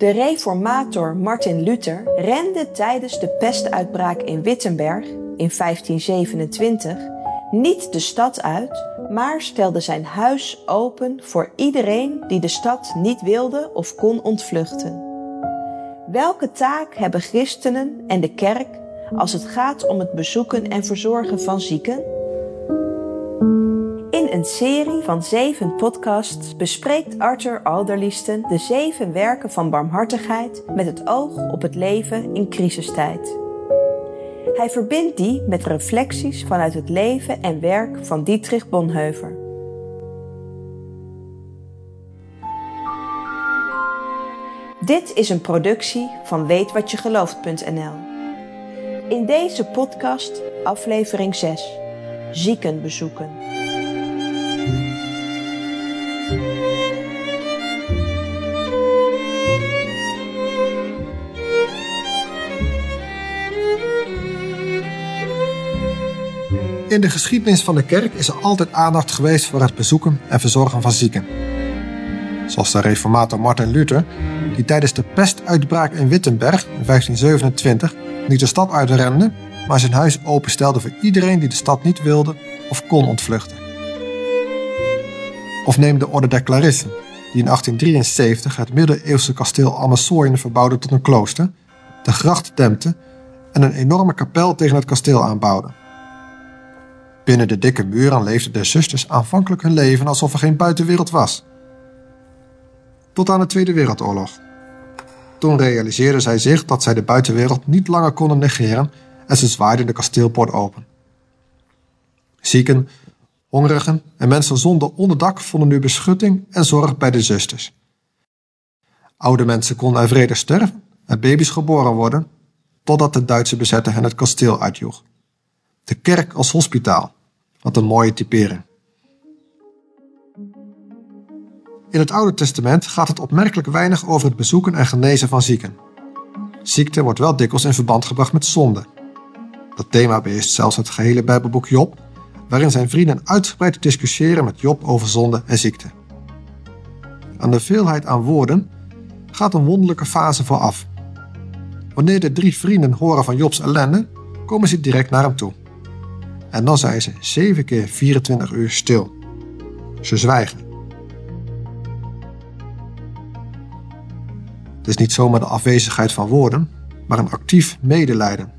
De reformator Martin Luther rende tijdens de pestuitbraak in Wittenberg in 1527 niet de stad uit, maar stelde zijn huis open voor iedereen die de stad niet wilde of kon ontvluchten. Welke taak hebben christenen en de kerk als het gaat om het bezoeken en verzorgen van zieken? Een serie van zeven podcasts bespreekt Arthur Alderlisten de zeven werken van barmhartigheid met het oog op het leven in crisistijd. Hij verbindt die met reflecties vanuit het leven en werk van Dietrich Bonhoeffer. Dit is een productie van weetwatjegelooft.nl. In deze podcast, aflevering 6, ziekenbezoeken. In de geschiedenis van de kerk is er altijd aandacht geweest voor het bezoeken en verzorgen van zieken. Zoals de reformator Martin Luther, die tijdens de pestuitbraak in Wittenberg in 1527 niet de stad uitrende, maar zijn huis openstelde voor iedereen die de stad niet wilde of kon ontvluchten. Of neem de Orde der Clarissen, die in 1873 het middeleeuwse kasteel Amassoyen verbouwde tot een klooster, de gracht dempte en een enorme kapel tegen het kasteel aanbouwde. Binnen de dikke muren leefden de zusters aanvankelijk hun leven alsof er geen buitenwereld was. Tot aan de Tweede Wereldoorlog. Toen realiseerden zij zich dat zij de buitenwereld niet langer konden negeren en ze zwaaiden de kasteelpoort open. Zieken, hongerigen en mensen zonder onderdak vonden nu beschutting en zorg bij de zusters. Oude mensen konden er vredig sterven en baby's geboren worden, totdat de Duitse bezetter hen het kasteel uitjoeg. De kerk als hospitaal. Wat een mooie typering. In het Oude Testament gaat het opmerkelijk weinig over het bezoeken en genezen van zieken. Ziekte wordt wel dikwijls in verband gebracht met zonde. Dat thema beheerst zelfs het gehele Bijbelboek Job, waarin zijn vrienden uitgebreid discussiëren met Job over zonde en ziekte. Aan de veelheid aan woorden gaat een wonderlijke fase vooraf. Wanneer de drie vrienden horen van Jobs ellende, komen ze direct naar hem toe. En dan zijn ze 7 keer 24 uur stil. Ze zwijgen. Het is niet zomaar de afwezigheid van woorden, maar een actief medelijden.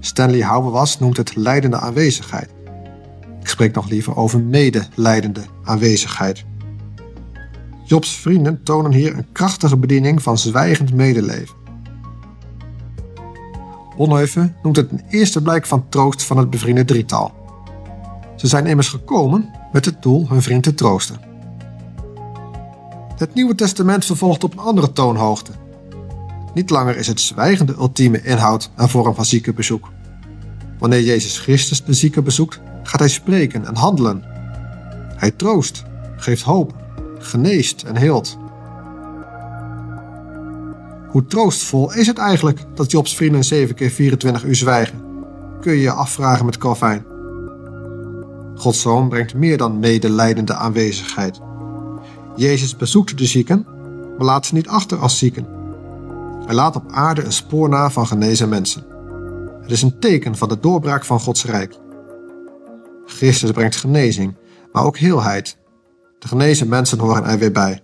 Stanley Hauerwas noemt het leidende aanwezigheid. Ik spreek nog liever over medelijdende aanwezigheid. Jobs vrienden tonen hier een krachtige bediening van zwijgend medeleven. Bonhoeffer noemt het een eerste blijk van troost van het bevriende drietal. Ze zijn immers gekomen met het doel hun vriend te troosten. Het Nieuwe Testament vervolgt op een andere toonhoogte. Niet langer is het zwijgen de ultieme inhoud en vorm van ziekenbezoek. Wanneer Jezus Christus de zieke bezoekt, gaat hij spreken en handelen. Hij troost, geeft hoop, geneest en heelt. Hoe troostvol is het eigenlijk dat Jobs vrienden 7 keer 24 uur zwijgen? Kun je je afvragen met Calvijn. Gods zoon brengt meer dan medelijdende aanwezigheid. Jezus bezoekt de zieken, maar laat ze niet achter als zieken. Hij laat op aarde een spoor na van genezen mensen. Het is een teken van de doorbraak van Gods rijk. Christus brengt genezing, maar ook heelheid. De genezen mensen horen er weer bij.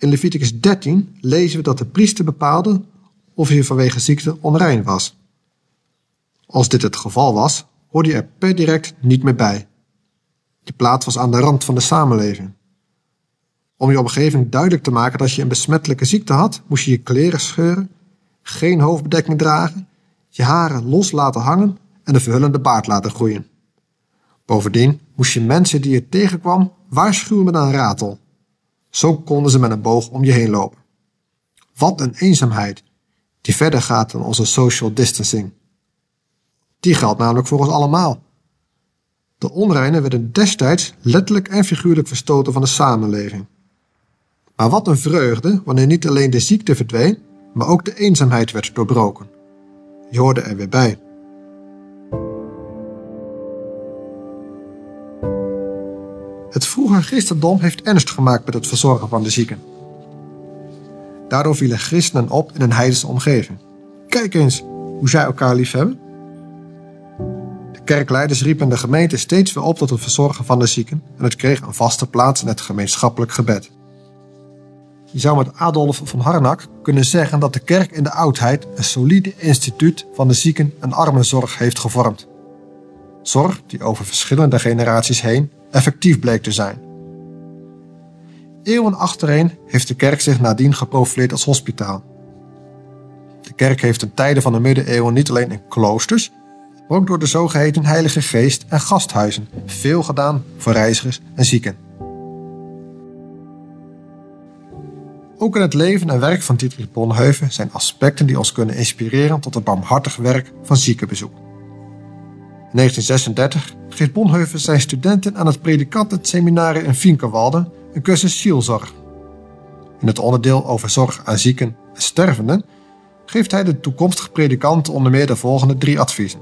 In Leviticus 13 lezen we dat de priester bepaalde of hij vanwege ziekte onrein was. Als dit het geval was, hoorde je er per direct niet meer bij. Je plaats was aan de rand van de samenleving. Om je omgeving duidelijk te maken dat je een besmettelijke ziekte had, moest je je kleren scheuren, geen hoofdbedekking dragen, je haren los laten hangen en een verhullende baard laten groeien. Bovendien moest je mensen die je tegenkwam waarschuwen met een ratel. Zo konden ze met een boog om je heen lopen. Wat een eenzaamheid, die verder gaat dan onze social distancing. Die geldt namelijk voor ons allemaal. De onreinen werden destijds letterlijk en figuurlijk verstoten van de samenleving. Maar wat een vreugde wanneer niet alleen de ziekte verdween, maar ook de eenzaamheid werd doorbroken. Je hoorde er weer bij. Het vroege christendom heeft ernst gemaakt met het verzorgen van de zieken. Daardoor vielen christenen op in een heidense omgeving. Kijk eens hoe zij elkaar lief hebben. De kerkleiders riepen de gemeente steeds weer op tot het verzorgen van de zieken en het kreeg een vaste plaats in het gemeenschappelijk gebed. Je zou met Adolf van Harnack kunnen zeggen dat de kerk in de oudheid een solide instituut van de zieken- en armenzorg heeft gevormd. Zorg die over verschillende generaties heen effectief bleek te zijn. Eeuwen achtereen heeft de kerk zich nadien geprofileerd als hospitaal. De kerk heeft in tijden van de middeleeuwen niet alleen in kloosters, maar ook door de zogeheten Heilige Geest en gasthuizen veel gedaan voor reizigers en zieken. Ook in het leven en werk van Dietrich Bonhoeffer zijn aspecten die ons kunnen inspireren tot het barmhartig werk van ziekenbezoek. In 1936 geeft Bonhoeffer zijn studenten aan het predikantenseminarie in Vinkenwalde een cursus zielzorg. In het onderdeel over zorg aan zieken en stervenden geeft hij de toekomstige predikanten onder meer de volgende drie adviezen.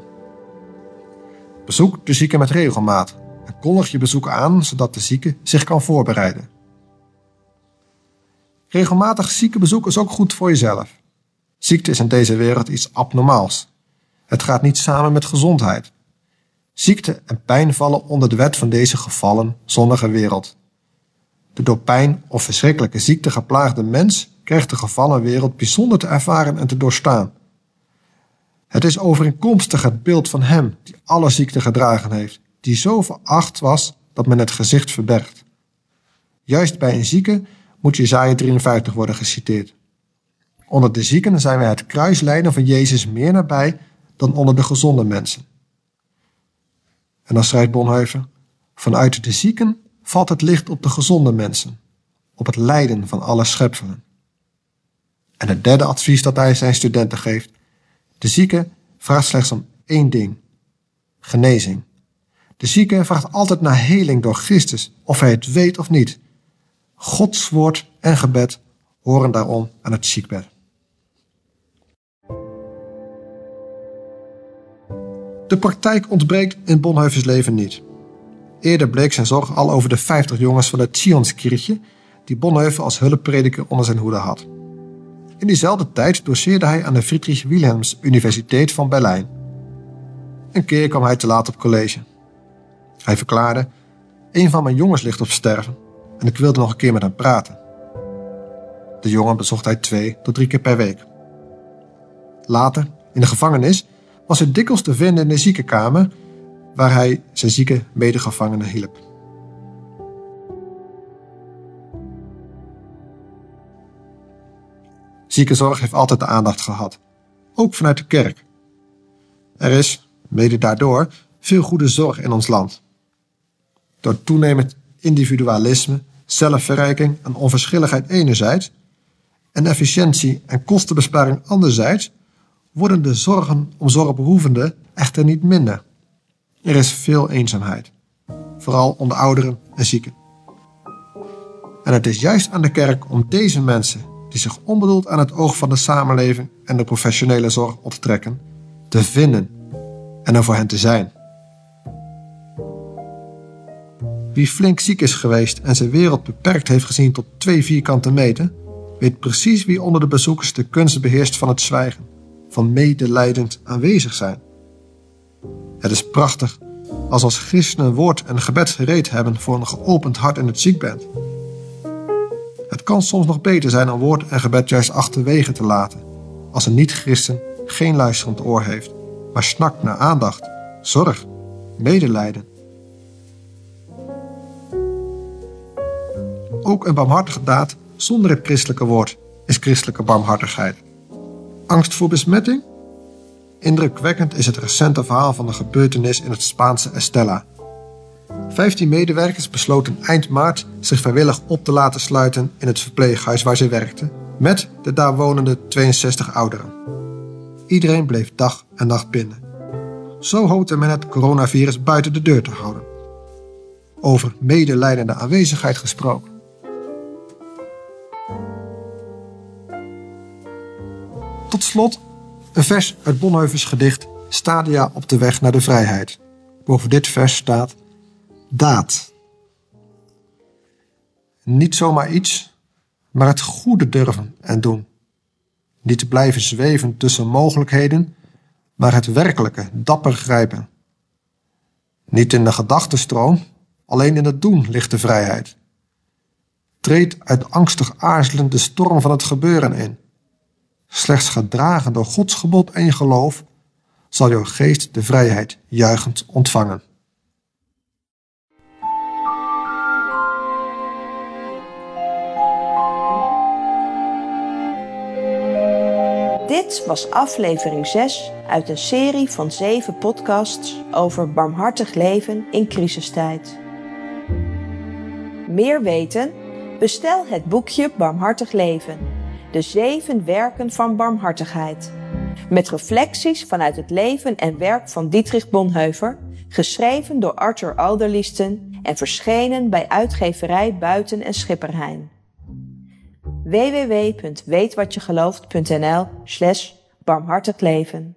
Bezoek de zieken met regelmaat en kondig je bezoek aan zodat de zieke zich kan voorbereiden. Regelmatig ziekenbezoek is ook goed voor jezelf. Ziekte is in deze wereld iets abnormaals. Het gaat niet samen met gezondheid. Ziekte en pijn vallen onder de wet van deze gevallen, zonnige wereld. De door pijn of verschrikkelijke ziekte geplaagde mens krijgt de gevallen wereld bijzonder te ervaren en te doorstaan. Het is overeenkomstig het beeld van hem die alle ziekte gedragen heeft, die zo veracht was dat men het gezicht verbergt. Juist bij een zieke moet Jezaja 53 worden geciteerd. Onder de zieken zijn wij het kruislijden van Jezus meer nabij dan onder de gezonde mensen. En dan schrijft Bonhoeffer, vanuit de zieken valt het licht op de gezonde mensen, op het lijden van alle schepselen. En het derde advies dat hij zijn studenten geeft, de zieke vraagt slechts om één ding, genezing. De zieke vraagt altijd naar heling door Christus, of hij het weet of niet. Gods woord en gebed horen daarom aan het ziekbed. De praktijk ontbreekt in Bonhoeffers leven niet. Eerder bleek zijn zorg al over de 50 jongens van het Zionskirche die Bonhoeffer als hulpprediker onder zijn hoede had. In diezelfde tijd doseerde hij aan de Friedrich Wilhelms Universiteit van Berlijn. Een keer kwam hij te laat op college. Hij verklaarde: Een van mijn jongens ligt op sterven en ik wilde nog een keer met hem praten. De jongen bezocht hij twee tot drie keer per week. Later, in de gevangenis, was hij dikwijls te vinden in de ziekenkamer waar hij zijn zieke medegevangenen hielp. Ziekenzorg heeft altijd de aandacht gehad, ook vanuit de kerk. Er is, mede daardoor, veel goede zorg in ons land. Door toenemend individualisme, zelfverrijking en onverschilligheid enerzijds en efficiëntie en kostenbesparing anderzijds, worden de zorgen om zorgbehoevenden echter niet minder. Er is veel eenzaamheid, vooral onder ouderen en zieken. En het is juist aan de kerk om deze mensen, die zich onbedoeld aan het oog van de samenleving en de professionele zorg onttrekken, te vinden en er voor hen te zijn. Wie flink ziek is geweest en zijn wereld beperkt heeft gezien tot twee vierkante meter, weet precies wie onder de bezoekers de kunst beheerst van het zwijgen, van medelijdend aanwezig zijn. Het is prachtig als als christenen woord en gebed gereed hebben voor een geopend hart in het ziekbed. Het kan soms nog beter zijn om woord en gebed juist achterwege te laten, als een niet-christen geen luisterend oor heeft, maar snakt naar aandacht, zorg, medelijden Ook een barmhartige daad zonder het christelijke woord is christelijke barmhartigheid. Angst voor besmetting? Indrukwekkend is het recente verhaal van de gebeurtenis in het Spaanse Estella. Vijftien medewerkers besloten eind maart zich vrijwillig op te laten sluiten in het verpleeghuis waar ze werkten, met de daar wonende 62 ouderen. Iedereen bleef dag en nacht binnen. Zo hoopte men het coronavirus buiten de deur te houden. Over medelijdende aanwezigheid gesproken. Tot slot een vers uit Bonhoeffers gedicht Stadia op de weg naar de vrijheid. Boven dit vers staat daad. Niet zomaar iets, maar het goede durven en doen. Niet te blijven zweven tussen mogelijkheden, maar het werkelijke dapper grijpen. Niet in de gedachtenstroom, alleen in het doen ligt de vrijheid. Treed uit angstig aarzelen de storm van het gebeuren in. Slechts gedragen door Gods gebod en geloof zal jouw geest de vrijheid juichend ontvangen. Dit was aflevering 6 uit een serie van 7 podcasts over barmhartig leven in crisistijd. Meer weten? Bestel het boekje Barmhartig Leven. De zeven werken van barmhartigheid. Met reflecties vanuit het leven en werk van Dietrich Bonhoeffer, geschreven door Arthur Alderliesten en verschenen bij uitgeverij Buiten en Schipperheijn www.weetwatjegelooft.nl slash barmhartig leven.